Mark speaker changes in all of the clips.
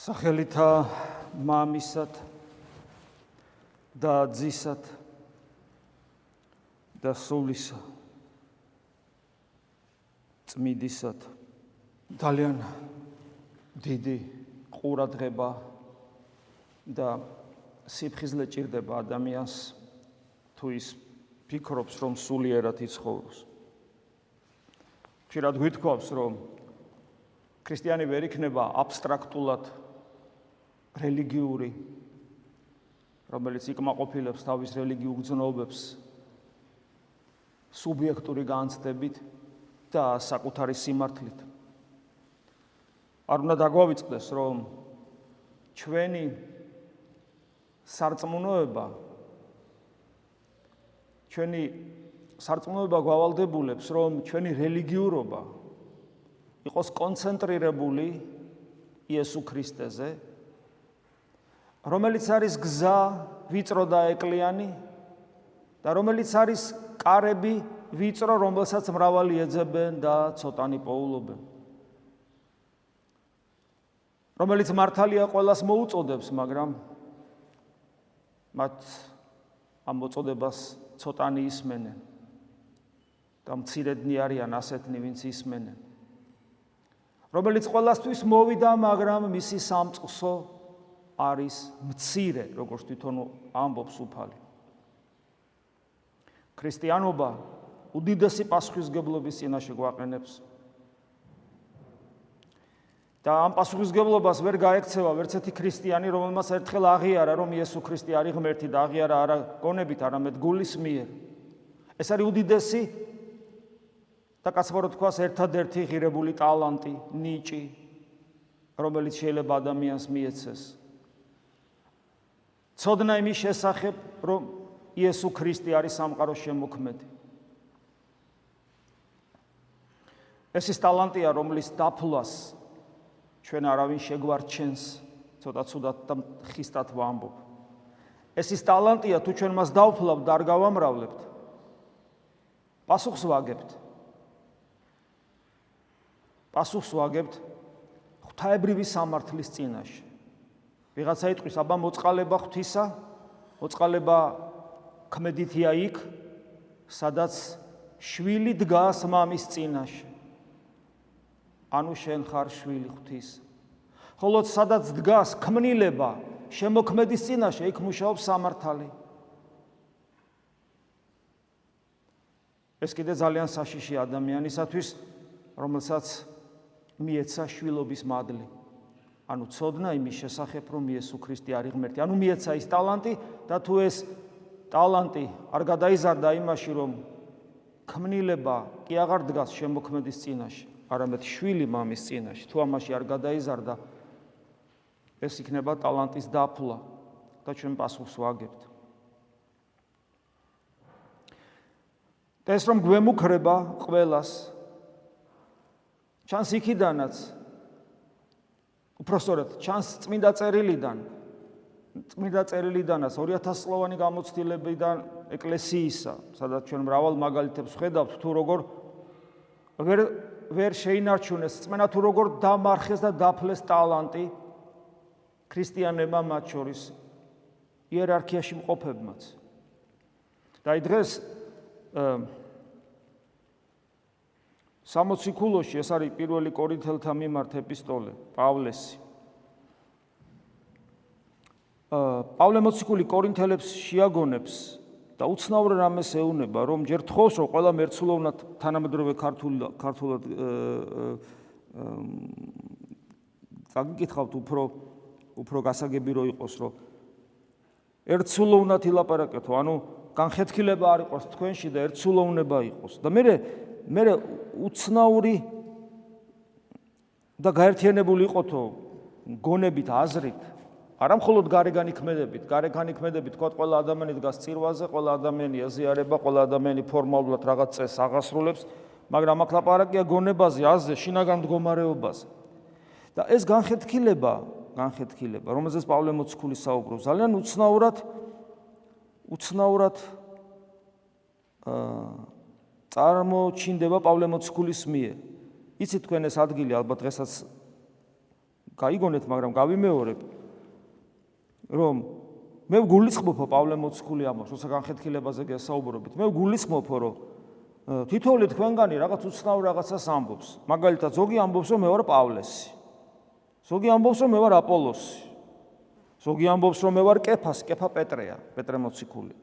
Speaker 1: სახელითა მამისად და ძისად და სულისა წმიდისად ძალიან დიდი ყურადღება და სიფხიზლე ჭირდება ადამიანს თუ ის ფიქრობს რომ სულიერად იცხოვროს. ხშირად გვითხოვს რომ ქრისტიანი ვერ იქნება აბსტრაქტულად რელიგიური რომელიც იკმაყოფილებს თავის რელიგიურ გზნობებს სუბიექტური განცდებით და საკუთარი სიმართლით. არ უნდა დაგვავიწყდეს რომ ჩვენი სარწმუნოება ჩვენი სარწმუნოება გავალდებულებს რომ ჩვენი რელიგიურობა იყოს კონცენტრირებული იესო ქრისტეზე რომელიც არის გზა ვიწრო და ეკლიანი და რომელიც არის კარები ვიწრო რომელსაც მრავალი ეძებენ და ცოტანი პოულობენ. რომელიც მართალია ყოველას მოუწოდებს მაგრამ მათ ამ მოწოდებას ცოტანი ისმენენ და მცირედნი არიან ასეთნი ვინც ისმენენ. რომელიც ყოველასთვის მოვიდა, მაგრამ მისი სამწყსო არის მცირე, როგორც თვითონ ამბობს უფალი. ქრისტიანობა უდიდესი პასუხისგებლობის წინაშე გვაყენებს. და ამ პასუხისგებლობას ვერ გაექცევა ვერც ერთი ქრისტიანი, რომელმაც ერთხელ აღიარა, რომ იესო ქრისტე არის ღმერთი და აღიარა არა გონებით, არამედ გულის მიერ. ეს არის უდიდესი და კაცმარო თქვას ერთადერთი ღირებული ტალანტი, ნიჭი, რომელიც შეიძლება ადამიანს მიეცეს. ცოდნა იმის შესახებ, რომ იესო ქრისტე არის სამყაროს შემოქმედი. ეს ის ტალანტია, რომლის დაფლას ჩვენ არავინ შეგვარჩენს, ცოტა ცუდად და ხისტად ვამბობ. ეს ის ტალანტია, თუ ჩვენ მას დავფლავთ და არ გავამრავლებთ. პასუხს ვაგებთ. პასუხს ვაგებთ ღვთაებრივი სამართლის წინაშე. ვიღაცა იტყვის, აბა მოწყალება ღვთისა, მოწყალება ქმედითია იქ, სადაც შვილი დგას მამის წინაშე. ანუ შენ ხარ შვილი ღვთის. ხოლო სადაც დგას ქმნილება შემოქმედის წინაშე, იქ მუშაობს სამართალი. ეს კიდე ძალიან საშიში ადამიანისათვის, რომელსაც მიეცა შვილობის მადლი. ანუ ცოდნა იმის შესახებ, რომ იესო ქრისტე არის ღმერთი. ანუ მიეცა ის ტალანტი და თუ ეს ტალანტი არ გადაიზარდა იმაში, რომ ქმნილება კი აღარ დგას შემოქმედის წინაშე, არამედ შვილი მამის წინაშე, თუ ამაში არ გადაიზარდა, ეს იქნება ტალანტის დაფლა და ჩვენ პასუხს ვაგებთ. ეს რომ გვემუქრება ყოველას ჩანს იქიდანაც უпростоრად ჩანს წმინდა წერილიდან წმინდა წერილიდანაც 2000 სლოვანი გამოცდილებიდან ეკლესიისა, სადაც ჩვენ მრავალ მაგალითებს ხედავთ, თუ როგორ ვერ ვერ შეინარჩუნეს წმენა თუ როგორ დამარხეს და დაფლეს ტალანტი ქრისტიანებმა მათ შორის იერარქიაში მყოფებმაც. და აი დღეს 60 ქულოში ეს არის პირველი კორინთელთა მიმართ ეპისტოლე პავლესი. პავლე მოციქული კორინთელებს შეაგონებს და უცნაურ რამეს ეუნება, რომ ჯერ თხოს რომ ყველა მერცულოვნად თანამედროვე ქართულ ქართულად წაგიკითხავთ უფრო უფრო გასაგები რო იყოს, რომ ერთსულოვნად ილაპარაკეთო, ანუ განხეთქილება არ იყოს თქვენში და ერთსულოვნება იყოს. და მე მე უცნაური და გაერთიანებული იყოთო გონებით აზრით. არა მხოლოდ გარეგანი ქმედებით. გარეგანი ქმედებით თქვა ყველა ადამიანი დგას წირვაზე ყველა ადამიანი აზიარება ყველა ადამიანი ფორმალურად რაღაც წეს აღასრულებს მაგრამ აქ ლაპარაკია გონებაზე აზზე შინაგან მდგომარეობაზე. და ეს განხეთქილება განხეთქილება რომელზეც პავლე მოციქული საუბრობს ძალიან უცნაურად უცნაურად აა წარმოჩინდება პავლე მოციქულის მიერ. იცით თქვენ ეს ადგილი ალბათ დღესაც გაიგონეთ, მაგრამ გავიმეორებ, რომ მე გულისხმობ პავლე მოციქული ამბობს, როცა განხეთქილებაზე გასაუბრობთ. მე გულისხმობ, რომ თითოეული თქვენგანი რაღაც უცნაურ რაღაცას ამბობს. მაგალითად, ზოგი ამბობს, რომ მე ვარ პავლესი. ზოგი ამბობს, რომ მე ვარ აპოლოსი. ზოგი ამბობს, რომ მე ვარ კეფას, კეფა პეტრეა, პეტრე მოციქული.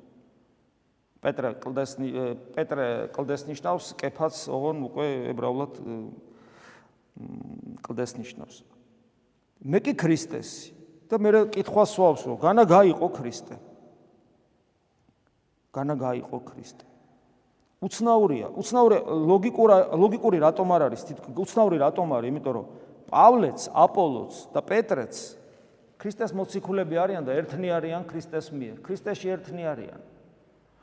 Speaker 1: პეტრე კლდესნი პეტრე კლდესნიშნავს, კეფაც ოღონ უკვე ებრაულად კლდესნიშნავს. მე კი ქრისტესი და მე კითხვა სვავს, რომ განა გაიყო ქრისტე. განა გაიყო ქრისტე. უცნაურია, უცნაური ლოგიკური ლოგიკური რატომ არ არის? უცნაური რატომ არის? იმიტომ რომ პავლეც, აპოლოც და პეტრეც ქრისტეს მოციქულები არიან და ერთნი არიან ქრისტეს მიერ. ქრისტეში ერთნი არიან.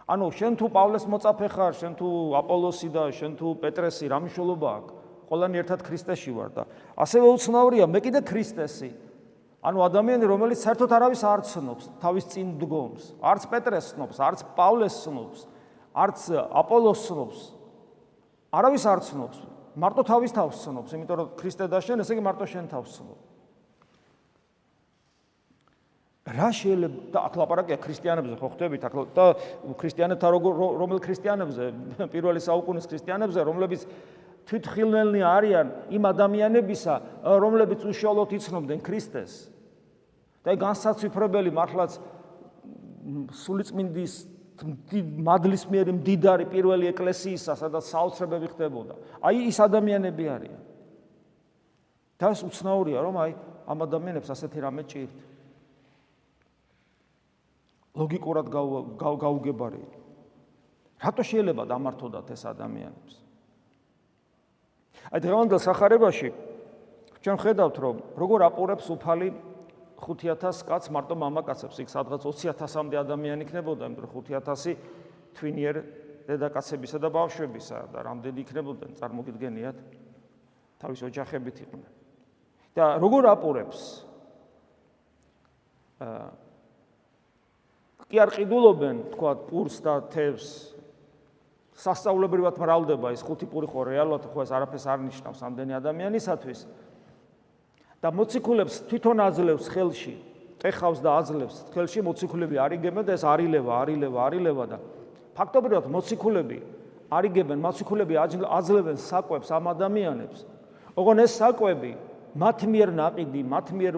Speaker 1: ანუ შენ თუ პავლეს მოწაფე ხარ, შენ თუ აპოლოსი და შენ თუ პეტრესი, რა მნიშვნელობა აქვს? ყველანი ერთად ქრისტეში ვარ და ასევე უცნაურია, მე კიდე ქრისტესი. ანუ ადამიანი, რომელიც საერთოდ არავის არ ცნობს, თავის წინ დგომს, არც პეტრეს ცნობს, არც პავლეს ცნობს, არც აპოლოს ცნობს. არავის არ ცნობს, მარტო თავის თავს ცნობს, იმიტომ რომ ქრისტე და შენ, ესე იგი მარტო შენ თავს ცნობ. რა შეიძლება? და აქ ლაპარაკია ქრისტიანებზე ხო ხვდებით აქ და ქრისტიანებთან როგორ რომელ ქრისტიანებზე? პირველი საუკუნის ქრისტიანებზე რომლებიც თვითხილნელნი არიან იმ ადამიანებისა რომლებიც უშუალოდ იცნობდნენ ქრისტეს. და განსაცვიფრებელი მართლაც სულიწმინდის მადლის მიერ მდიდარი პირველი ეკლესიისა სადაც საოცრებები ხდებოდა. აი ის ადამიანები არიან. და უცნაურია რომ აი ამ ადამიანებს ასეთი რამე ჭირთ ლოგიკურად გაუგებარი. რატო შეიძლება დამართოდათ ეს ადამიანებს? აი დღევანდელ სახარებაში ჩვენ ხედავთ რომ როგორ აპურებს უფალი 5000 კაც მარტო მამაკაცებს, იქ სადღაც 20000-მდე ადამიანი იქნებოდა, იმიტომ 5000 თვინიერ დედაკაცებისა და ბავშვებისა და რამდენი იქნებოდნენ, წარმოგიდგენიათ? თავის ოჯახებით იყვნენ. და როგორ აპურებს? აა კი არ ყიდულობენ, თქვა, პურს და თევს. სასწაულებრივად მრავლდება ეს ხუთი პური ხო რეალურად ხო ეს არაფერს არ ნიშნავს ამდენი ადამიანისათვის. და მოციქულებს თვითონ აძლევს ხელში, ტეხავს და აძლევს ხელში მოციქულები არიგებენ და ეს არილევა, არილევა, არილევა და ფაქტობრივად მოციქულები არიგებენ, მოციქულები აძლევენ საკვებს ამ ადამიანებს. ოღონ ეს საკვები მათ მიერ ناقიდი, მათ მიერ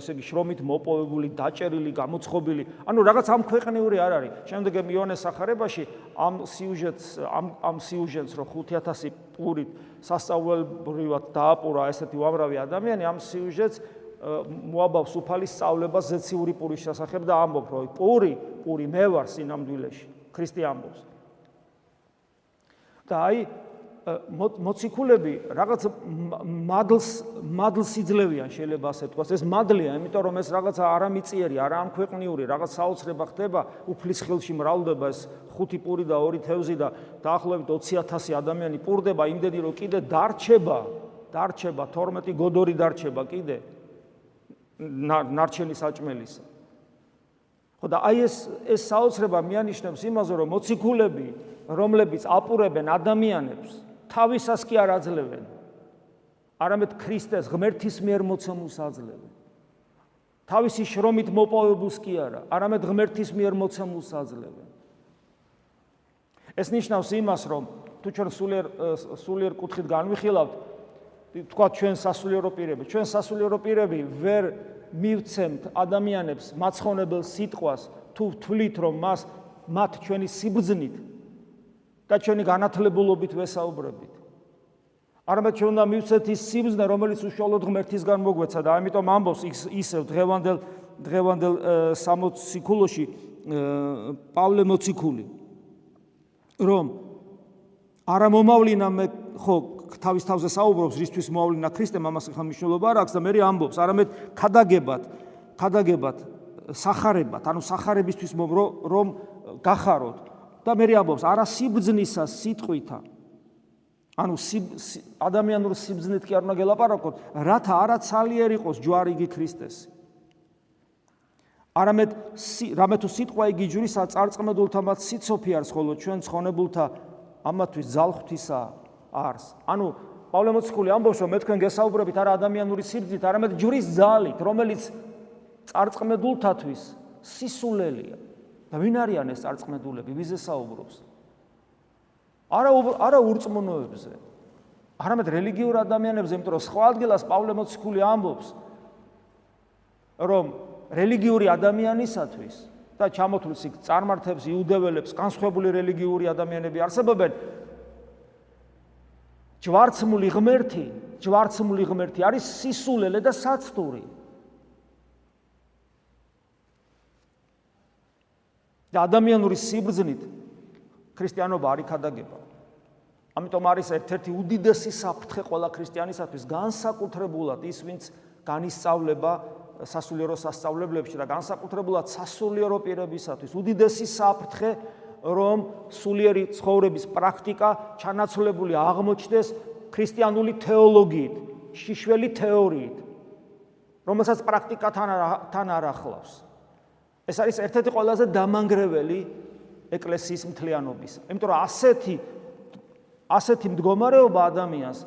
Speaker 1: ესე იგი შრომით მოპოვებული, დაჭერილი, გამოცხობილი, ანუ რაღაც ამ ქვეყნიური არ არის. შემდეგ მიონეს სახარებაში ამ სიუჟეტს, ამ ამ სიუჟეტს რო 5000 პურით სასწაულებრივად დააპურა ესეთი უამრავი ადამიანი, ამ სიუჟეტს მოაბავს უფალის სწავლება ზეციური პურის შესახებ და ამბობ, რომ პური, პური მე ვარ სინამდვილეში. ქრისტე ამბობს. და აი მოციქულები რაღაც მადლს მადლს იძლევიან შეიძლება ასე თქვას ეს მადლია იმიტომ რომ ეს რაღაც არამიწიერი არა ამ ქვეყნიური რაღაც საოცრება ხდება უფლის ხელში მრავლდება ეს ხუთი პური და ორი თევზი და დაახლოებით 20000 ადამიანი პურდება იმდენი რომ კიდე დარჩება დარჩება 12 გოდორი დარჩება კიდე. ნარჩენი საჭმელისა. ხო და აი ეს ეს საოცრება მიანიშნებს იმაზე რომ მოციქულები რომლებიც აპურებენ ადამიანებს თავისას კი არ აძლევენ. არამედ ქრისტეს ღმერთის მიერ მოცემულს აძლევენ. თავისი შრომით მოპოვებულს კი არა, არამედ ღმერთის მიერ მოცემულს აძლევენ. ეს ნიშნავს იმას, რომ თუ ჩვენ სულიერ სულიერ კუთხით განვიხილავთ, თქვა ჩვენ სასულიერო პირები, ჩვენ სასულიერო პირები ვერ მივცემთ ადამიანებს მაცხონებელ სიტყვას, თუ თვლით, რომ მას მათ ჩვენი სიბძნით და ჩვენი განათლებულობით ვესაუბრებით. არამედ ჩვენ უნდა მივცეთ ის სიბზნე, რომელიც უშუალოდ ღმერთისგან მოგვეცა და ამიტომ ამბობს ისევ დღევანდელ დღევანდელ 60 ქულოში პავლე მოციქული რომ არა მომავლინა მე ხო თავის თავზე საუბრობს რისთვის მომავლინა ქრისტე ამას ხა მნიშვნელობა არ აქვს და მე ამბობს არამედ ხადაგებად ხადაგებად сахарებად ანუ сахарებისთვის რომ გახაროთ და მე ამბობს არა სიბძნისა სიტყვითა. ანუ ადამიანურ სიბძნით კი არ უნდა გელაპარაკოთ რათა არა ცალიერ იყოს ჯვარიგი ქრისტესი. არამედ რამე თუ სიტყვა იგი ჯვრისა წარწმედულთა მათ სიცოფი არის ხოლო ჩვენ ცხონებულთა ამათვის ძალხთისა არს. ანუ პავლე მოციქული ამბობს, რომ მე თქვენ გესაუბრებით არა ადამიანური სიძით, არამედ ჯვრის ძალით, რომელიც წარწმედულთათვის სისულელია. და ვინ არიან ეს წარწმედულები? ვიზე საუბრობს? არა არა ურწმუნოებზე. არამედ რელიგიურ ადამიანებზე, იმიტომ რომ სხვა ადგილას პავლე მოციქული ამბობს, რომ რელიგიური ადამიანისათვის და ჩამოთვლის იქ წარმართებს იუდეველებს, განსხვავებული რელიგიური ადამიანები არსებობენ. ჯვარცმული ღმერთი, ჯვარცმული ღმერთი არის სისულელე და საცდური. და ადამიანური სიბრძნით ქრისტიანობა არ იქადაგება. ამიტომ არის ერთ-ერთი უდიდესი საფრთხე ყველა ქრისტიანისათვის განსაკუთრებულად ის, ვინც განისწავლება სასულიერო სასწავლებლებში და განსაკუთრებულად სასულიერო პირებისათვის უდიდესი საფრთხე რომ სულიერი ცხოვრების პრაქტიკა ჩანაცვლებული აღმოჩნდეს ქრისტიანული თეოლოგიით, შიშველი თეორიით, რომელსაც პრაქტიკა თან თან არ ახლავს. ეს არის ერთ-ერთი ყველაზე დამანგრეველი ეკლესიის მთლიანობის. იმიტომ რომ ასეთი ასეთი მდგომარეობა ადამიანს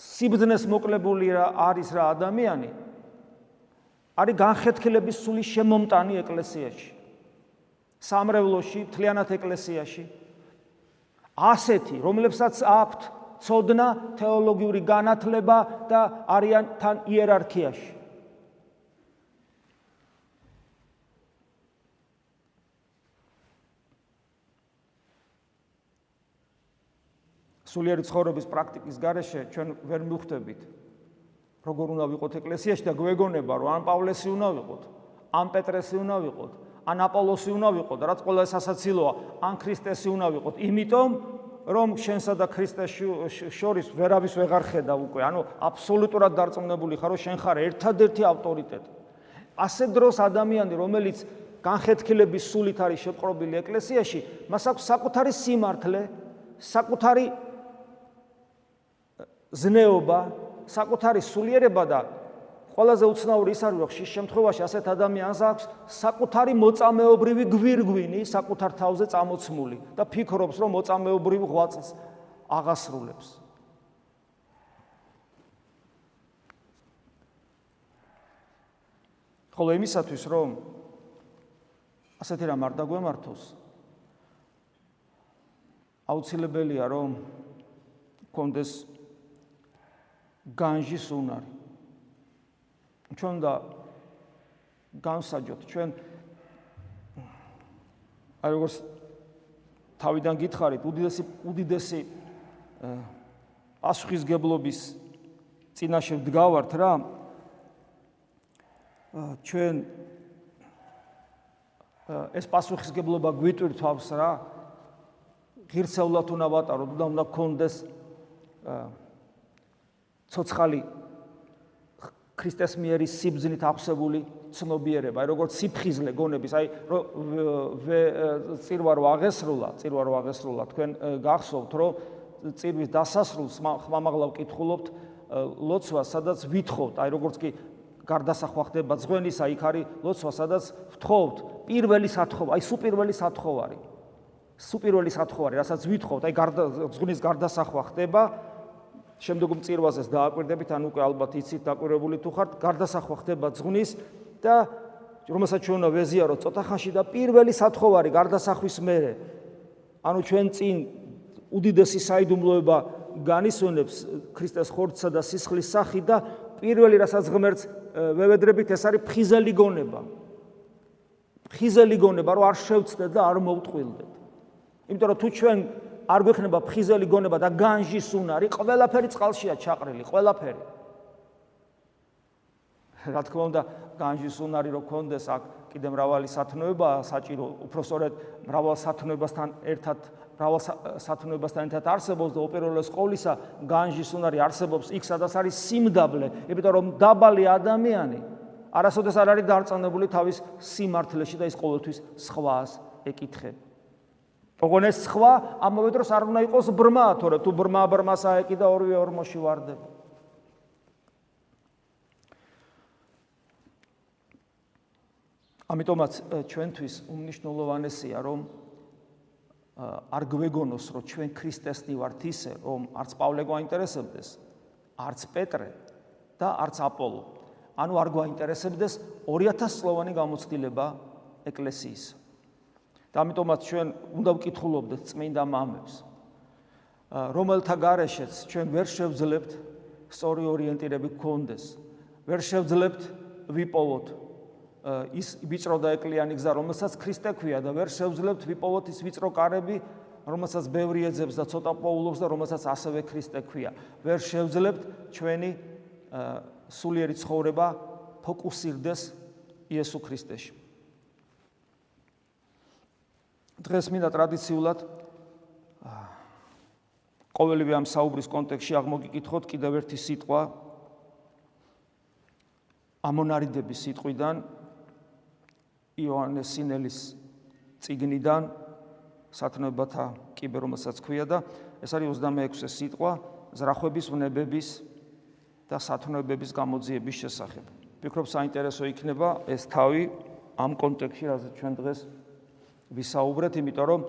Speaker 1: სიბძნეს მოკლებული რა არის რა ადამიანი არის განხეთქილების სული შემომტანი ეკლესიაში. სამრევლოში მთლიანად ეკლესიაში. ასეთი რომლებსაც აქვთ ცოდნა თეოლოგიური განათლება და არიან თან იერარქიაში სულიერი ცხოვრების პრაქტიკის გარეშე ჩვენ ვერ მივხვდებით როგორ უნდა ვიყოთ ეკლესიაში და გვეგონება რომ ან პავლესი უნდა ვიყოთ, ან პეტრესი უნდა ვიყოთ, ან აპოლოსი უნდა ვიყოთ, რაც ყველა სასაცილოა, ან ქრისტესი უნდა ვიყოთ, იმიტომ რომ შენსა და ქრისტეს შორის ვერავის ვეღარ ხედა უკვე, ანუ აბსოლუტურად დარწმუნებული ხარ, რომ შენ ხარ ერთადერთი ავტორიტეტი. ასე დროს ადამიანი, რომელიც განხეთქილების სულით არის შეპყრობილი ეკლესიაში, მას აქვს საკუთარი სიმართლე, საკუთარი ზნეობა, საკუთარი სულიერება და ყველაზე უცნაური ის არის, რომ ხშირ შემთხვევაში ასეთ ადამიანს აქვს საკუთარი მოწამეობრივი გვირგვინი საკუთარ თავზე წამოცმული და ფიქრობს, რომ მოწამეობრივ ღვაწლს აღასრულებს. ხოლო იმისათვის, რომ ასეთი რამ არ დაგვემართოს, აუცილებელია, რომ კონდეს განжиს უნარი. ჩვენ და განსაჯოთ ჩვენ აი როგორც თავიდან გითხარით, უდიდესი უდიდესი პასუხისგებლობის წინაშე ვდგავართ რა. ჩვენ ეს პასუხისგებლობა გვიტვირთავს რა. ღირსეულად უნდა ვატაროთ და უნდა გქონდეს აა ცოცხალი ქრისტეს მიერი სიბზნით აღსებული ცნობიერება, აი როგორც სიფხიზლე გონების, აი წირვა რო აღესრულა, წირვა რო აღესრულა, თქვენ გახსოვთ, რომ წირვის დასასრულს ხმამაღლა ვკითხულობთ ლოცვა, სადაც ვითხოვთ, აი როგორც კი გარდასახვა ხდება ძღვენისა, იქ არის ლოცვა, სადაც ვთხოვთ პირველი სათხოვარი, აი სუპირველი სათხოვარი. სუპირველი სათხოვარი, რასაც ვითხოვთ, აი გარდა ძღვნის გარდასახვა ხდება, შემდგომ წირვაზეს დააკვირდებით, ან უკვე ალბათ იცით დაკვირებული თუ ხართ, გარდასახვა ხდება ძღვნის და რომელსაც ჩვენ უნდა ვეზიაროთ წოთახანში და პირველი სათხოვარი გარდასახვის მერე. ანუ ჩვენ წინ უდიდესი საიდუმლოება განისვენებს ქრისტეს ხორცსა და სისხლის სახით და პირველი რასაც ღმერთს ვევედრებით ეს არის ფხიზელი გონება. ფხიზელი გონება, რომ არ შევცდეთ და არ მოვტყვილდეთ. იმიტომ რომ თუ ჩვენ არ გვექნება ფხიზელი გონება და განჟის უნარი, ყველაფერი წყალშია ჩაყრილი, ყველაფერი. რა თქმა უნდა, განჟის უნარი რო კონდეს აქ კიდე მრავალი სათნოება საჭირო, უფრო სწორედ მრავალ სათნოებასთან ერთად მრავალ სათნოებასთან ერთად არსებობს და უპირველეს ყოვლისა განჟის უნარი არსებობს იქ სადაც არის სიმდაბლე, იმიტომ რომ დაბალი ადამიანი არასოდეს არ არის დარწმუნებული თავის სიმართლეში და ის ყოველთვის სხვას ეკითხება. მოგონეს სხვა ამავე დროს არ უნდა იყოს ბრმა, თორე თუ ბრმა ბრმას აეკი და 2:40-ში ვარდება. ამიტომაც ჩვენთვის უმნიშვნელოვანესია რომ არ გვეგონოს რომ ჩვენ ქრისტესნი ვართ ისე რომ არც პავლე გვაინტერესებდეს არც პეტრე და არც აპოლო ანუ არ გვაინტერესებდეს 2000 წლოვანი გამოცდილება ეკლესიისა და ამიტომაც ჩვენ უნდა ვკითხულობდეთ წმინდა მამებს, რომელთა გარეშეც ჩვენ ვერ შევძლებთ სწორი ორიენტირები გქონდეს. ვერ შევძლებთ ვიპოვოთ ის ვიწრო და ეკლიანი გზა, რომელსაც ქრისტე ქვია და ვერ შევძლებთ ვიპოვოთ ის ვიწრო კარები, რომელსაც ბევრი ეძებს და ცოტა პოულობს და რომელსაც ასევე ქრისტე ქვია. ვერ შევძლებთ ჩვენი სულიერი ცხოვრება ფოკუსირდეს იესო ქრისტეში. დღეს მინდა ტრადიციულად ყოველივე ამ საუბრის კონტექსში აღმოგიკითხოთ კიდევ ერთი სიტყვა ამონარიდების სიტყვიდან იოანეს სინელის წიგნიდან სათნოებათა კიბე რომელსაც ქვია და ეს არის 26-ე სიტყვა ზრახვების ვნებების და სათნოებების გამოძიების შესახებ. ვფიქრობ საინტერესო იქნება ეს თავი ამ კონტექსში, რაზეც ჩვენ დღეს ვისაუბრეთ, იმიტომ რომ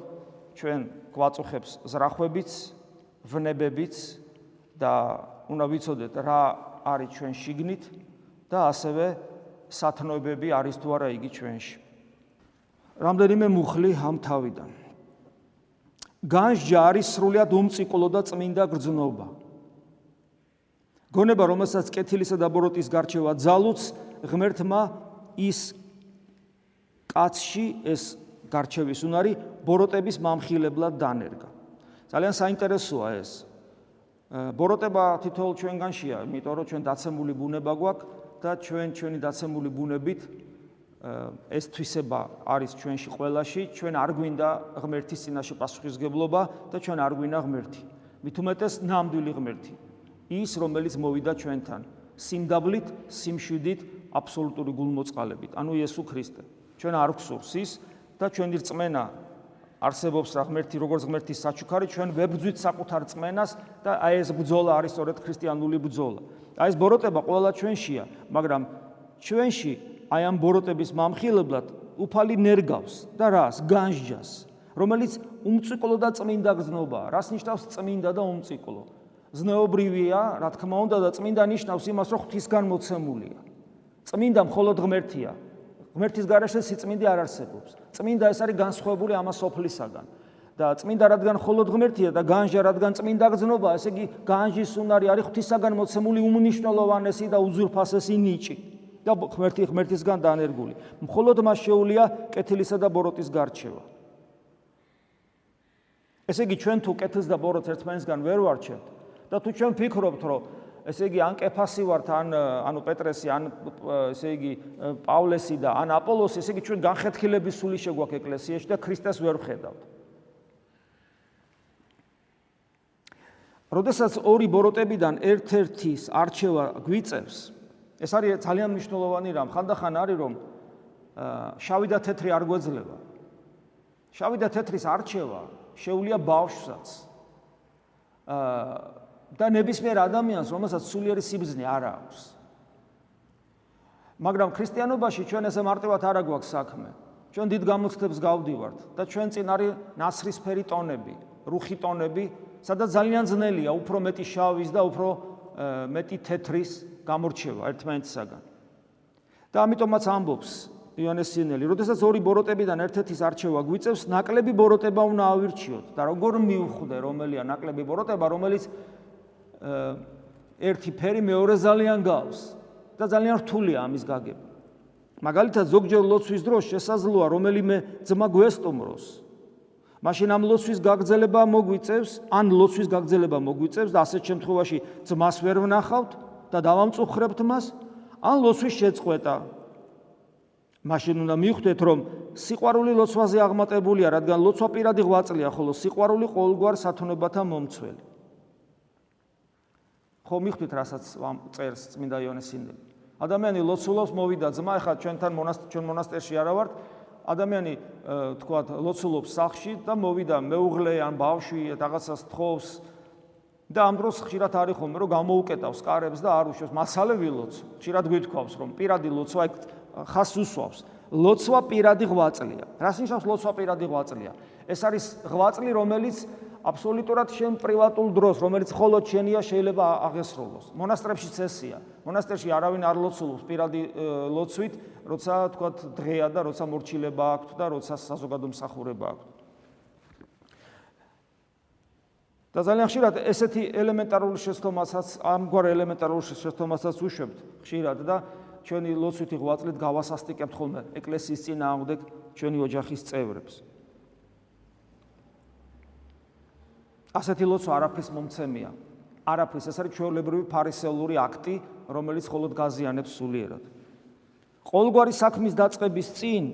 Speaker 1: ჩვენ გვაწუხებს ზრახვებიც, ვნებებიც და უნდა ვიცოდეთ რა არის ჩვენ შიგნით და ასევე სათნოებები არის თუ არა იგი ჩვენში. რამდენიმე მუხლი ამ თავიდან. განსჯა არის სრულიად უმციკლო და წმინდა გრძნობა. გონება, რომელსაც კეთილისა და ბოროტის გარჩევა ძალუც ღმერთმა ის კაცში ეს გარჩევის უნარი ბოროტების მამხილებლად დანერგა. ძალიან საინტერესოა ეს. ბოროტება თითოეულ ჩვენგანშია, იმიტომ რომ ჩვენ დაცემული ბუნება გვაქვს და ჩვენ ჩვენი დაცემული ბუნებით ეს თვისება არის ჩვენში ყველაში, ჩვენ არ გვინდა ღმერთის წინაშე პასუხისგებლობა და ჩვენ არ გვინდა ღმერთი. მით უმეტეს ნამდვილი ღმერთი. ის რომელიც მოვიდა ჩვენთან სიმდაბლით, სიმშვიდით, აბსოლუტური გულმოწყალებით, ანუ იესო ქრისტე. ჩვენ არ გვსურს ის და ჩვენი რწმენა არსებობს რა ღმერთი როგორც ღმერთის საჩუქარი ჩვენ ვებძვით საკუთარ რწმენას და აი ეს ბძოლა არის სწორედ ქრისტიანული ბძოლა. აი ეს ბოროტება ყველა ჩვენშია, მაგრამ ჩვენში აი ამ ბოროტების მამხილებლად უფალი ნერგავს და რას? განსჯას, რომელიც უმციკლო და წმინდა გზნობაა. რას ნიშნავს წმინდა და უმციკლო? ზნეობრივია, რა თქმა უნდა და წმინდა ნიშნავს იმას, რომ ღვთისგან მოცემულია. წმინდა მხოლოდ ღმერთია. ღმერთის გარეშე სიწმინდე არ არსებობს. წმინდა ეს არის განსხვავებული ამას ოფლისაგან. და წმინდა რადგან მხოლოდ ღმერთია და განჟა რადგან წმინდა გზნობა, ესე იგი განჟის უნარი არის ღვთისაგან მოცემული უმნიშვნელოვანესი და უზურპასესი ნიჭი. და ღმერთი ღმერთისგან დანერგული. მხოლოდ მას შეუულია კეთილისა და ბოროტის გარჩევა. ესე იგი ჩვენ თუ კეთილს და ბოროტს ერთმანეთსგან ვერ ვარჩევთ და თუ ჩვენ ფიქრობთ რომ ესე იგი ან კეფასი ვართ ან ანუ პეტრესი ან ესე იგი პავლესი და ან აპოლოსი ესე იგი ჩვენ განხეთქილების სული შეგვაქვს ეკლესიაში და ქრისტეს ვერ ვხედავთ. როდესაც ორი ბოროტებიდან ერთ-ერთის არჩევა გვიწევს, ეს არის ძალიან მნიშვნელოვანი რამ. ხანდახან არის რომ შავი და თეთრი არ გვეძლება. შავი და თეთრის არჩევა შეუულია ბავშვსაც. აა და ნებისმიერ ადამიანს, რომელსაც სულიერი სიბზნე არ აქვს. მაგრამ ქრისტიანობაში ჩვენ ესე მარტივად არ აგვაქვს საქმე. ჩვენ დიდ გამოცდებს გავდივართ და ჩვენ წინ არის ნაცრისფერი ტონები, რუხი ტონები, სადაც ძალიან ძნელია უფრო მეტი შავის და უფრო მეტი თეთრის გამორჩევა ერთმანეთისაგან. და ამიტომაც ამბობს იონეს სინელი, როდესაც ორი ბოროტებიდან ერთ-ერთის არჩევა გვიწევს, ნაკლები ბოროტება უნდა ავირჩიოთ და როგორ მიუხვდე, რომელია ნაკლები ბოროტება, რომელიც ერთი ფერი მეორე ძალიან გავს და ძალიან რთულია ამის გაგება. მაგალითად ზოგჯერ ლოცვის დროს შესაძლოა რომელიმე ძმა გვესტუმროს. მაშინ ამ ლოცვის გაგრძელება მოგვიწევს, ან ლოცვის გაგრძელება მოგვიწევს და ასეთ შემთხვევაში ძმას ვერ ვნახავთ და დავამწუხრებთ მას, ან ლოცვის შეწყვეტა. მაშინ უნდა მივხვდეთ, რომ სიყვარული ლოცვაზე აღმატებულია, რადგან ლოცვა პირადი ღვაწლია, ხოლო სიყვარული ყოველგვარ სათნოებათა მომცველი. ხო მიხვდით რასაც წერს წმინდა იონეს სინდელი? ადამიანი ლოცულობს მოვიდა ძმა ეხლა ჩვენთან მონასტერში ჩვენ მონასტერში არა ვართ. ადამიანი თქვათ ლოცულობს სახში და მოვიდა მეუღლე ან ბავშვი რაღაცას თხოვს და ამ დროს ხშირად არის ხოლმე რომ გამოუკეტავს კარებს და არ უშვებს მასალე ვილოც ხშირად გვითხოვს რომ პირადი ლოცვა ხას უსვავს. ლოცვა პირადი ღვაწლია. რას ნიშნავს ლოცვა პირადი ღვაწლია? ეს არის ღვაწლი, რომელიც აბსოლუტურად შენ პრივატულ დროს, რომელიც მხოლოდ შენია, შეიძლება აღესრულოს. მონასტრებში წესია. მონასტერში არავინ არ ლოცულობს პირადი ლოცვით, როცა თქვა დღეა და როცა მორჩილება აქვს და როცა საზოგადო მსახურება აქვს. და ძალიან ხშირად ესეთი ელემენტარული შეცდომასაც, ამგვარ ელემენტარულ შეცდომასაც უშვებთ ხშირად და ჩვენი ლოცვითი ღვაწლით გავასასტიკებთ ხოლმე ეკლესიის წინააღმდეგ ჩვენი ოჯახის წევრებს. ასეთი ლოცვა არაფრის მომცემია. არაფრის, ეს არის ჩვეულებრივი ფარისეულური აქტი, რომელიც მხოლოდ გაზიანებს სულიერად. ყოველგვარი საქმის დაწყების წინ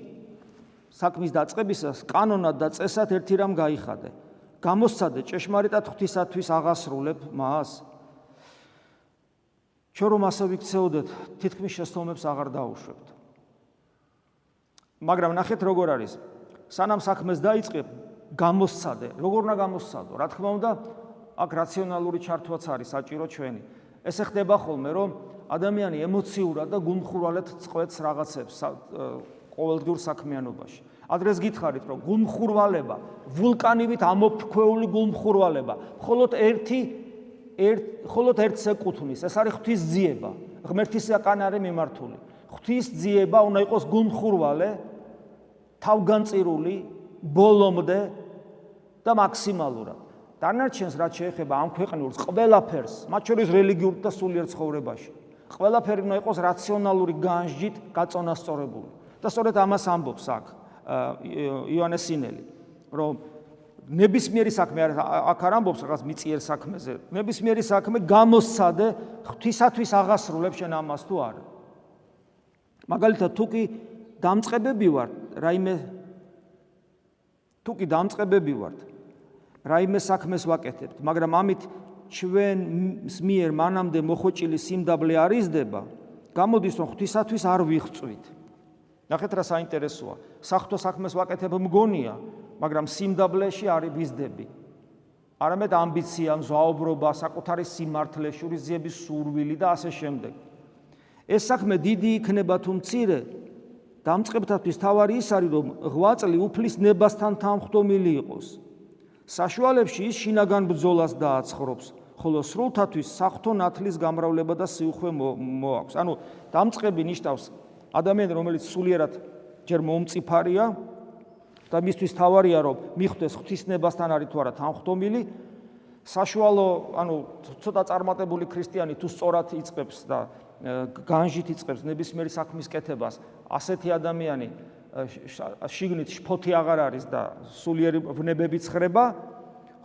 Speaker 1: საქმის დაწყებისას კანონად და წესად ერთი რამ გაიხადე. გამოსცადე ჭეშმარიტად ღვთისათვის აღასრულებ მას. ჩვენ რომ ასე ვიქცეოდეთ, თითქმის შეცდომებს აღარ დაუშვებთ. მაგრამ ნახეთ როგორ არის. სანამ საქმეს დაიწყებ, გამოსცადე. როგორ უნდა გამოსცადო? რა თქმა უნდა, აქ რაციონალური ჩართვაც არის საჭირო ჩვენი. ესე ხდება ხოლმე, რომ ადამიანი ემოციურად და გულმხურვალედ წყვეტს რაღაცებს ყოველდღიურ საქმიანობაში. ადრეს გითხარით, რომ გულმხურვალება, ვულკანივით ამოფქვეული გულმხურვალება, მხოლოდ ერთი ერთ მხოლოდ ერთს ეკუთვნის, ეს არის ღვთის ძიება. ღმერთისაკან არის მიმართული. ღვთის ძიება უნდა იყოს გულმხურვალე, თავგანწირული, ბოლომდე და მაქსიმალურად. დანარჩენს რაც შეეხება ამ ქვეყნიურს, ყველაფერს, მათ შორის რელიგიურ და სულიერ ცხოვრებაში, ყველაფერი უნდა იყოს რაციონალური განსჯით გაწონასწორებული. და სწორედ ამას ამბობს აქ იონეს სინელი, რომ ნებისმიერი საქმე აქ არ ამბობს რაღაც მიწიერ საქმეზე. ნებისმიერი საქმე გამოსცადე ღვთისათვის აღასრულებ შენ ამას თუ არა. მაგალითად თუ კი დამწყებები ვარ, რაიმე თუ კი დამწყებები ვარ, რაიმე საქმეს ვაკეთებთ, მაგრამ ამით ჩვენ მიერ მანამდე მოხოჭილი სიმდაბლე არიზდება, გამოდის რომ ღვთისათვის არ ვიღწვით. ნახეთ რა საინტერესოა. საფრთხო საქმეს ვაკეთებ მგონია, მაგრამ სიმდაბლეში არის ვიზდები. არამედ ამბიცია, მზაობრობა, საკუთარი სიმართლე, შურიზიების სურვილი და ასე შემდეგ. ეს საქმე დიდი იქნება თუ მცირე, დამწყებთათვის თავარი ის არის, რომ ღვაწლი უფლის ნებასთან თანხმდომილი იყოს. საშუალებში ის შინაგან ბრძოლას დააცხრობს, ხოლო სრულთათვის სახთო ნათლის გამრავლება და სიუხვე მოაქვს. ანუ დამწყები ნიშნავს ადამიანს, რომელიც სულიერად ჯერ მომწიფარია და მისთვის თავარია, რომ მიხვდეს ღვთისნებასთან არის თუ არა თანხდომილი, საშუალო, ანუ ცოტა წარმატებული ქრისტიანი თუ სწორად იწებს და განჟით იწებს ნებისმიერი საქმის კეთებას, ასეთი ადამიანი შიგნით შფოთი აღარ არის და სულიერი ვნებები ხრება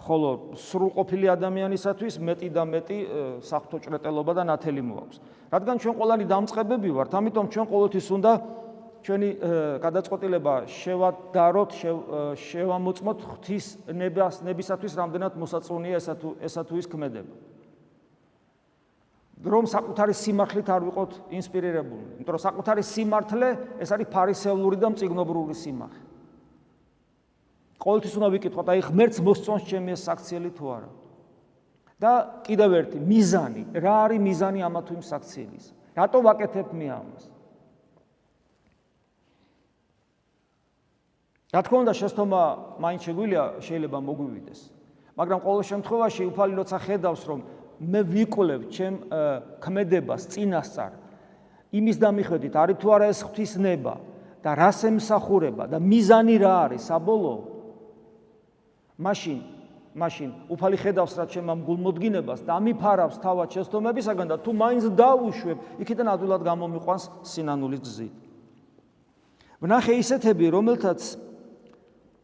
Speaker 1: ხოლო სრულყოფილი ადამიანისათვის მეტი და მეტი საფრთხო ჭრეტელობა და ნათელი მოაქვს. რადგან ჩვენ ყველანი დამწყებები ვართ, ამიტომ ჩვენ ყოველთვის უნდა ჩვენი გადაწყვეტილება შევადაროთ, შევამოწმოთ ღვთის ნებას, ნებისათვის რამდენად მოსაწონია ესა თუ ესა თუ ის ქმედება. რომ საკუთარი სიმართლით არ ვიყოთ ინსპირირებული, იმიტომ რომ საკუთარი სიმართლე ეს არის ფარისეულური და მწიგნობრული სიმართლე. ყოველთვის უნდა ვიკითხოთ, აი ღმერთს მოსწონს ჩემი ეს საქციელი თუ არა. და კიდევ ერთი მიზანი, რა არის მიზანი ამა თუ იმ საქცielis? რატო ვაკეთებ მე ამას? რა თქმა უნდა, შეცდომა მაინც შეგვიძლია შეიძლება მოგვივიდეს. მაგრამ ყოველ შემთხვევაში უფალი როცა ხედავს, რომ მე ვიკვლევ ჩემ ქმედებას წინასწარ იმის დამიხედით, არის თუ არა ეს ღვთისნება და რას ემსახურება და მიზანი რა არის საბოლოო მაშინ მაშინ უფალი ხედავს რა ჩემ ამ გულმოდგინებას და ამიფარავს თავად შეცდომებისაგან და თუ მაინც დაუშვებ, იქიდან ადვილად გამომიყვანს სინანულის გზით. ვნახე ისეთები, რომელთაც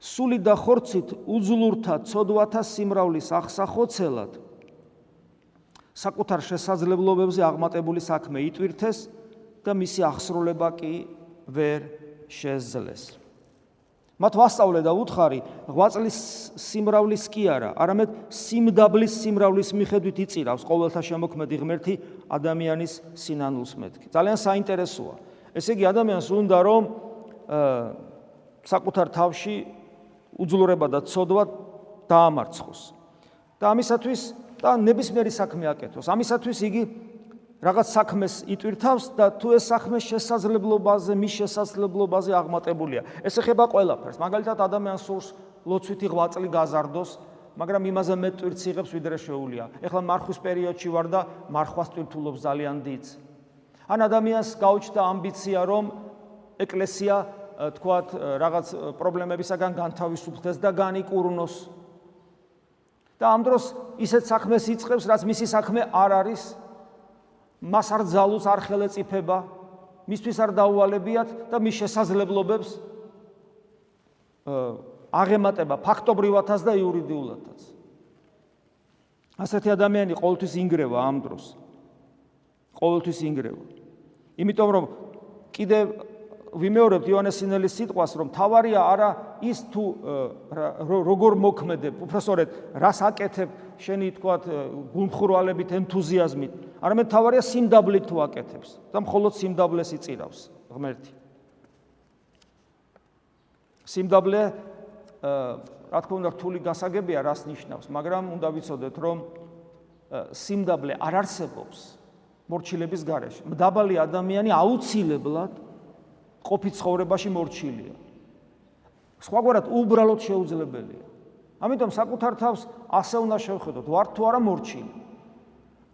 Speaker 1: სული და ხორცით უძლურთა ცოდვათა სიმრავლის ახსახოცელად საკუთარ შესაძლებლობებზე აღმატებული საქმე იტვირთეს და მისი აღსრულება კი ვერ შეძლეს. მათ ვასწავლე და უთხარი, ღვაწლის სიმრავლის კი არა, არამედ სიმდაბლის სიმრავლის მიხედვით იწირავს ყოველთა შემოქმედი ღმერთი ადამიანის სინანულს მეთქი. ძალიან საინტერესოა. ესე იგი ადამიანს უნდა რომ საკუთარ თავში უძლურება და ცოდვა დაამარცხოს. და ამისათვის და ნებისმიერი საქმე აკეთოს. ამისათვის იგი რაღაც საქმეს იტვირთავს და თუ ეს საქმე შესაძლებლობაზე, მის შესაძლებლობაზე აღმატებულია. ეს ეხება ყველაფერს. მაგალითად, ადამიანს სურს ლოცვითი ღვაწლი გაზარდოს, მაგრამ იმაზე მეტ ტვირთს იღებს, ვიდრე შეუულია. ეხლა მარხვის პერიოდში ვარ და მარხვას ტვირთულობს ძალიან დიდს. ან ადამიანს გაუჩნდა ამბიცია, რომ ეკლესია თქვათ რაღაც პრობლემებისაგან განთავისუფლდეს და განიკურნოს. და ამ დროს ისეთ საქმეს იწყებს, რაც მისი საქმე არ არის, მას არ ძალუს არ ხელეწიფება, მისთვის არ დაუალებიათ და მის შესაძლებლობებს აღემატება ფაქტობრივათაც და იურიდიულათაც. ასეთი ადამიანი ყოველთვის ინგრევა ამ დროს. ყოველთვის ინგრევა. იმიტომ რომ კიდე ვიმეორებთ იონეს სინელის სიტყვას, რომ თავარია არა ის თუ როგორ მოქმედებ, უბრალოდ რას აკეთებ შენი თქვათ გულმხურვალებით, ენთუზიაზმით, არამედ თავარია სიმდაბლით თუ აკეთებს და მხოლოდ სიმდაბლეს იწირავს ღმერთი. სიმდაბლე რა თქმა უნდა რთული გასაგებია რას ნიშნავს, მაგრამ უნდა ვიცოდეთ რომ სიმდაბლე არ არსებობს მორჩილების გარეშე. მდაბალი ადამიანი აუცილებლად ყოფი ცხოვრებაში მორჩილია. სხვაგვარად უბრალოდ შეუძლებელია. ამიტომ საკუთარ თავს ასე უნდა შევხედოთ, ვარ თუ არა მორჩილი.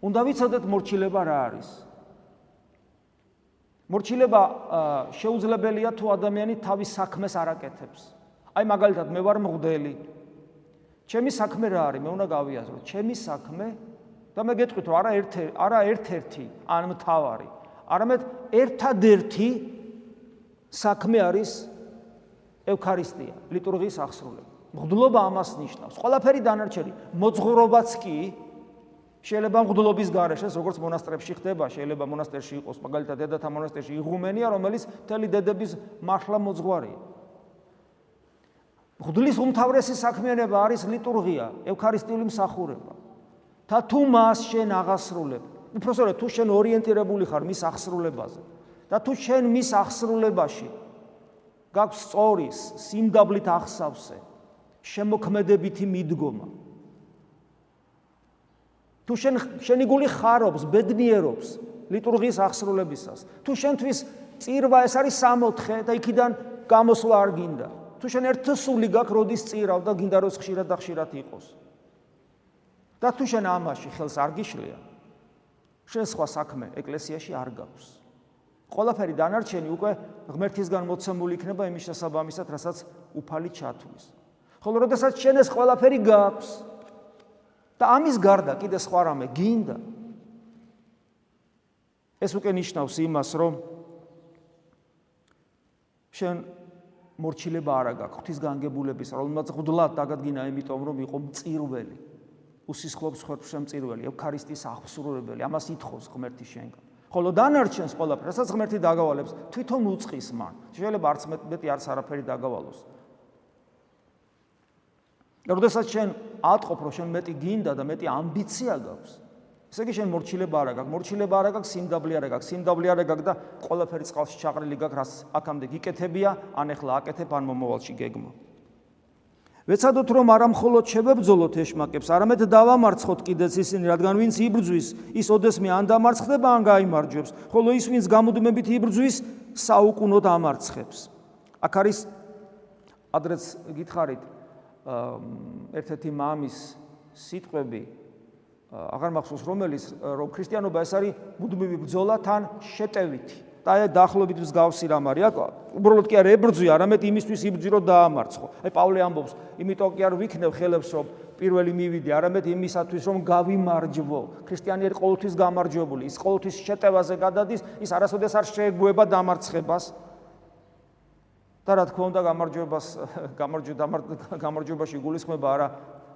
Speaker 1: უნდა ვიცოდეთ მორჩილება რა არის. მორჩილება შეუძლებელია თუ ადამიანი თავის საქმეს არ აკეთებს. აი მაგალითად მე ვარ მღვდელი. ჩემი საქმე რა არის? მე უნდა გავიაზრო, ჩემი საქმე და მე გეტყვით რომ არა ერთ არა ერთ-ერთი ან მთავარი, არამედ ერთადერთი საქმე არის ევქარისტია, ლიტურგიის აღსრულება. მღვდლობა ამას ნიშნავს. ყველაფერი დანარჩენი, მოძღვრობაც კი შეიძლება მღვდლობის გარეშე, როგორც მონასტრებში ხდება, შეიძლება მონასტერში იყოს, მაგალითად, დედათა მონასტერში იღუმენია, რომელიც მთელი დედების მართლა მოძღვარია. მღვდლის უმთავრესი საქმიანობა არის ლიტურგია, ევქარისტიული მსახურება. და თუ მას შენ აღასრულებ, უბრალოდ თუ შენ ორიენტირებული ხარ მის აღსრულებაზე, და თუ შენ მის აღსრულებაში გაქვს სწორი სიმდაბლით ახსავსე შემოქმედებითი მიდგომა. თუ შენ შენი გული ხარობს ბედნიერობს ლიტურგიის აღსრულებისას. თუ შენთვის წირვა ეს არის 64 და იქიდან გამოსვლა არ გინდა. თუ შენ ერთსული გაქვს როდის წირავ და გინდა რომ ხშირად და ხშირად იყოს. და თუ შენ ამაში ხელს არ გიშლია შენ სხვა საქმე ეკლესიაში არ გაქვს ყველაფერი დანარჩენი უკვე ღმერთისგან მოცემული იქნება იმის შესაბამისად, რასაც უფალი ჩათვლის. ხოლო როდესაც შენ ეს ყველაფერი გაქვს და ამის გარდა კიდე სხვა რამე გინდა ეს უკვე ნიშნავს იმას, რომ შენ მორჩილება არა გაქვს ღვთისგანგებულების, რომელმაც ღვდლად დაგადგინა იმიტომ, რომ იყო მწირველი. უსისხლობს ხერხს შემწირველი, ევქარისტის აღსრულებელი, ამას ითხოვს ღმერთი შენგან. ხოლო დანარჩენს ყველაფერს, რასაც ღმერთი დაგავალებს, თვითონ უצყის მან. შეიძლება არც მეტი არც არაფერი დაგავალოს. როდესაც შენ ატყობ, რომ შენ მეტი გინდა და მეტი ამბიცია გაქვს, ესე იგი შენ მორჩილება არა გაქვს, მორჩილება არა გაქვს, სიმდაბლე არა გაქვს, სიმდაბლე არა გაქვს და ყველაფერი წყალში ჩაყრილი გაქვს, რაც აქამდე გიკეთებია, ან ეხლა აკეთებ, ან მომავალში გეგმო. ვეცადოთ რომ არა მხოლოდ შევებძოლოთ ეშმაკებს, არამედ დავამარცხოთ კიდეც ისინი, რადგან ვინც იბრძვის, ის ოდესმე ან დამარცხდება, ან გაიმარჯვებს, ხოლო ის ვინც გამუდმებით იბრძვის, საუკუნოდ ამარცხებს. აქ არის ადრეც გითხარით ერთ-ერთი მამის სიტყვები აღარ მახსოვს რომელიც რომ ქრისტიანობა ეს არის მუდმივი ბრძოლა თან შეტევითი. აი დაახლოებით მსგავსი რამ არის. აქ უბრალოდ კი არ ებრძვი, არამედ იმისთვის იბრძვი რომ დაამარცხო. აი პავლე ამბობს, იმიტომ კი არ ვიქნებ ხელებს რომ პირველი მივიდე, არამედ იმისათვის რომ გავიმარჯვო. ქრისტიანები ყოველთვის გამარჯვებული, ის ყოველთვის შეტევაზე გადადის, ის არასოდეს არ შეეგუება დამარცხებას. და რა თქმა უნდა გამარჯვებას გამარჯვებაში გულისხმობა არა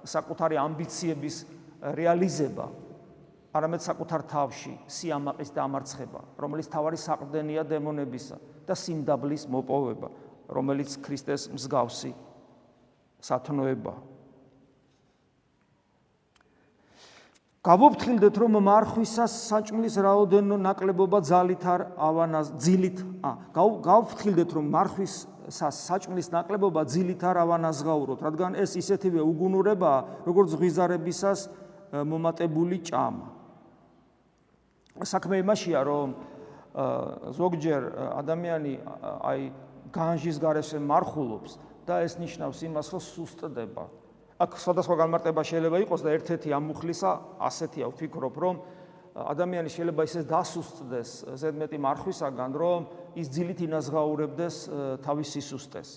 Speaker 1: საკუთარი ამბიციების რეალიზება, არამედ საკუთარ თავში სიამაყის დამარცხება, რომელიც თავარი საყრდენია დემონებისა და სიმდაბლის მოპოვება, რომელიც ქრისტეს მსგავსი სათნოება. გავუფრთხილდეთ, რომ მარხვისას საჭმლის რაოდენო ნაკლებობა ძალით არ ავანაზ ძილით, ა გავუფრთხილდეთ, რომ მარხვისას საჭმლის ნაკლებობა ძილით არ ავანაზღაუროთ, რადგან ეს ისეთივე უგუნურებაა, როგორც ზღვიზარებისას მომატებული ჭამა. საქმე იმაშია, რომ ზოგჯერ ადამიანი აი განჯის გარეშე მარხულობს და ეს ნიშნავს იმას, რომ სუსტდება. აქ სხვადასხვა განმარტება შეიძლება იყოს და ერთ-ერთი ამ მუხლისა ასეთია, ვფიქრობ, რომ ადამიანი შეიძლება ისე დასუსტდეს ზედმეტი მარხვისაგან, რომ ის ძილით ინაზღაურებდეს თავის სისუსტეს.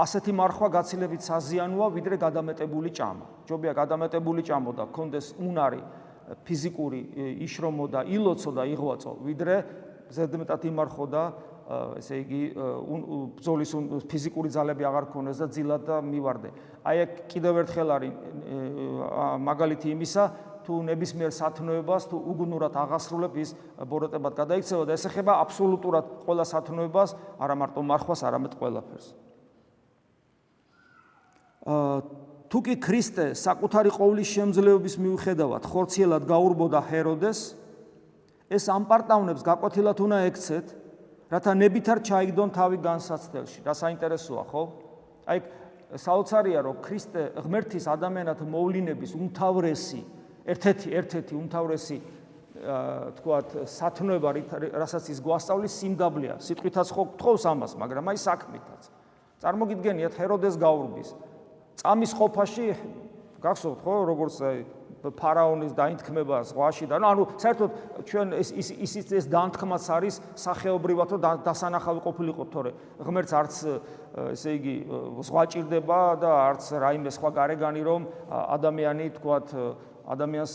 Speaker 1: ასეთი მარხვა გაცილებით საზიანოა, ვიდრე გადამეტებული ჭამა. ჯობია გადამეტებული ჭამო და კონდეს უნარი ფიზიკური იშრომო და ილოცო და იღვაწო, ვიდრე ზედმეტად იმარხო და ესე იგი ბძოლის ფიზიკური ძალები აღარ ქონდეს და ძილად და მივარდე. აი ეგ კიდევ ერთხელ არის მაგალითი იმისა, თუ ნებისმიერ სათნოებას თუ უგუნურად აღასრულებ ის ბოროტებად გადაიქცევა და ეს ეხება აბსოლუტურად ყველა სათნოებას, არა მარტო მარხვას, არამედ ყველაფერს. აა თუ კი ქრისტე საკუთარი ყოვლის შემძლეობის მიუხედავად ხორციელად გაურბოდა ჰეროდეს, ეს ამ პარტავნებს გაკვეთილად უნდა ექცეთ, რათა ნებითარ ჩაიგდონ თავი განსაცდელში. რა საინტერესოა, ხო? აი საოცარია, რომ ქრისტე ღმერთის ადამიანად მოვლინების უმთავრესი ერთ-ერთი ერთ-ერთი უმთავრესი თქვათ სათნოება რასაც ის გვასწავლის სიმდაბლეა სიტყვითაც ხო გთხოვს ამას მაგრამ აი საქმითაც წარმოგიდგენიათ ჰეროდეს გაურბის წამის ყოფაში გახსოვთ ხო როგორც აი ფარაონის დაინთქმება ზღვაში და ანუ საერთოდ ჩვენ ეს ის ის ეს დაანთქმაც არის სახეობრივად რომ დასანახავი ყოფილიყო თორე ღმერთს არც ესე იგი ზღვა ჭირდება და არც რაიმე სხვა გარეგანი რომ ადამიანი თქვათ ადამიანს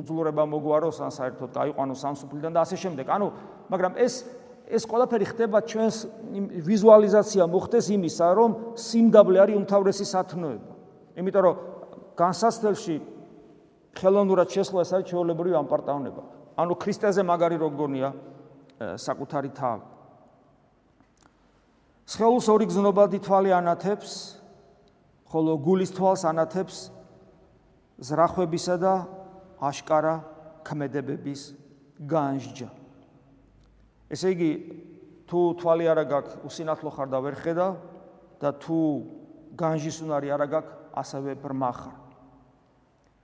Speaker 1: უძლურება მოგვაროს ან საერთოდ გაიყვანოს სამსუფლიდან და ასე შემდეგ. ანუ მაგრამ ეს ეს ყველაფერი ხდება ჩვენს ვიზუალიზაცია მოხდეს იმისა, რომ სიმდაბლე არის უმთავრესი სათნოება. იმიტომ რომ განსასწრებში ხელოვნურად შესვლა ეს არის ჩვეულებრივი ამპარტავნება. ანუ ქრისტეზე მაგარი როგგონია საკუთარი თავი. სხეულს ორი გზნობადი თვალი ანათებს, ხოლო გულის თვალს ანათებს ზრახვებისა და აშკარა ქმედებების განსჯა. ესე იგი, თუ თვალი არა გაქვს, უსინათლო ხარ და ვერ ხედა და თუ განსჯის უნარი არა გაქვს, ასევე ბრმა ხარ.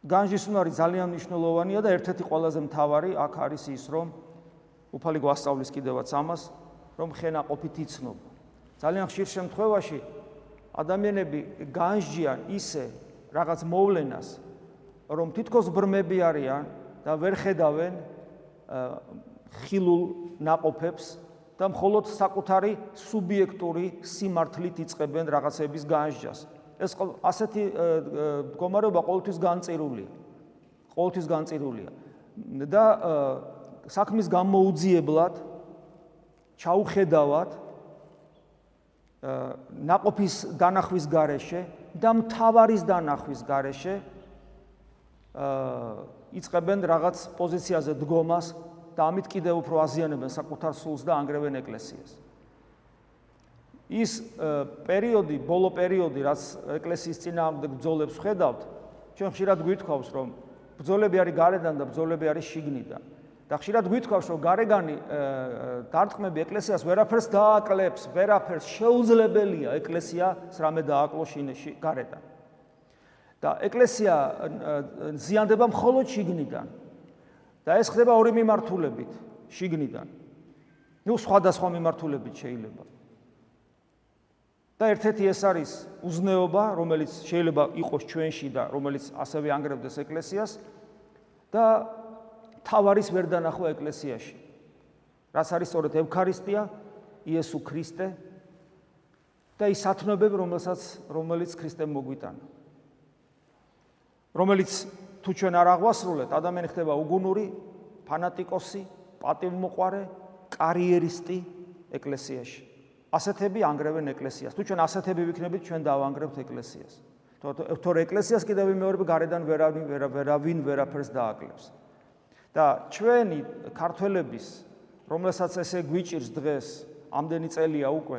Speaker 1: განსჯის უნარი ძალიან მნიშვნელოვანია და ერთ-ერთი ყველაზე მთავარი აქ არის ის, რომ უფალი გვასწავლის კიდევაც ამას, რომ ხენა ყოფით იცნობა. ძალიან ხშირ შემთხვევაში ადამიანები განსჯიან ისე რაღაც მოვლენას, რომ თითქოს ბრმები არიან და ვერ ხედავენ ხილულ ناყოფებს და მხოლოდ საკუთარი სუბიექტური სიმართლით იწებენ რაღაცების განსჯას. ეს ასეთი მდგომარეობა ყოველთვის განწირულია. ყოველთვის განწირულია. და საქმის გამოუძიებლად ჩაუხედავად ناყოფის დანახვის გარეშე და მთავარის დანახვის გარეშე აა იწებენ რაღაც პოზიციაზე დგომას, და ამით კიდევ უფრო აზიანებენ საკუთარ სულს და ანგრევენ ეკლესიას. ის პერიოდი, ბოლო პერიოდი, რაც ეკლესიის წინააღმდეგ ბრძოლებს ხედავთ, ჩვენ ხშირად გვითხოვს, რომ ბრძოლები არის გარედან და ბრძოლები არის შიგნიდან. და ხშირად გვითხოვს, რომ გარეგანი დარტყმები ეკლესიას ვერაფერს დააკლებს, ვერაფერს შეუძლებელია ეკლესიას რამე დააკლოს შინში გარედან. და ეკლესია ზიანდება მხოლოდ შიგნიდან. და ეს ხდება ორი მიმართულებით შიგნიდან. ნუ სხვადასხვა მიმართულებით შეიძლება. და ერთ-ერთი ეს არის უზნეობა, რომელიც შეიძლება იყოს ჩვენში და რომელიც ასევე ანგრევდეს ეკლესიას და თავარის ვერ დანახვა ეკლესიაში. რაც არის სწორედ ევქარისტია, იესო ქრისტე და ის სათნოებები, რომელსაც რომელიც ქრისტემ მოგვიტანა. რომელიც თუ ჩვენ არ აღვასრულეთ, ადამიანი ხდება უგუნური, ფანატიკოსი, პატივმოყვარე, კარიერისტი ეკლესიაში. ასეთები ანგრევენ ეკლესიას. თუ ჩვენ ასეთები ვიქნებით, ჩვენ დავანგრევთ ეკლესიას. თორე ეკლესიას კიდევ ვიმეორებ გარედან ვერავინ ვერავინ ვერაფერს დააკლებს. და ჩვენი ქართველების, რომელსაც ესე გვიჭირს დღეს, ამდენი წელია უკვე,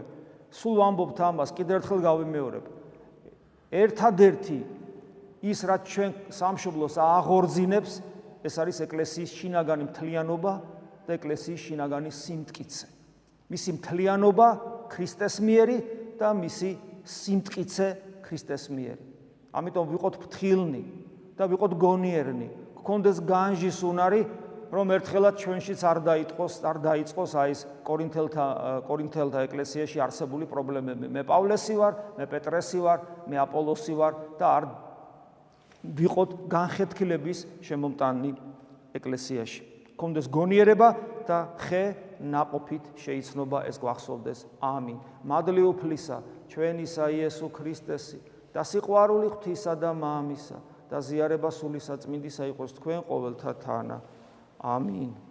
Speaker 1: სულ ვამბობთ ამას, კიდევ ერთხელ გავიმეორებ. ერთადერთი ის რაც ჩვენ სამშობლოს აღორძინებს, ეს არის ეკლესიის შინაგანი მთლიანობა და ეკლესიის შინაგანი სიმტკიცე. მისი მთლიანობა ქრისტეს მიერი და მისი სიმტკიცე ქრისტეს მიერი. ამიტომ ვიყოთ ფრთხილნი და ვიყოთ გონიერნი, გქონდეს განჯის უნარი რომ ერთხელაც ჩვენშიც არ დაიწყოს, არ დაიწყოს აი ეს კორინთელთა კორინთელთა ეკლესიაში არსებული პრობლემები. მე პავლესი ვარ, მე პეტრესი ვარ, მე აპოლოსი ვარ და არ ვიყოთ განხეთქილების შემომტანი ეკლესიაში. გქონდეს გონიერება და ხე ناყოფით შეიცნობა ეს გვახსოვდეს. ამინ. მადლი უფლისა, ჩვენისა იესო ქრისტესი და სიყვარული ღვთისა და მამისა და ზიარება სულისა წმინდისა იყოს თქვენ ყოველთა თანა. ამინ.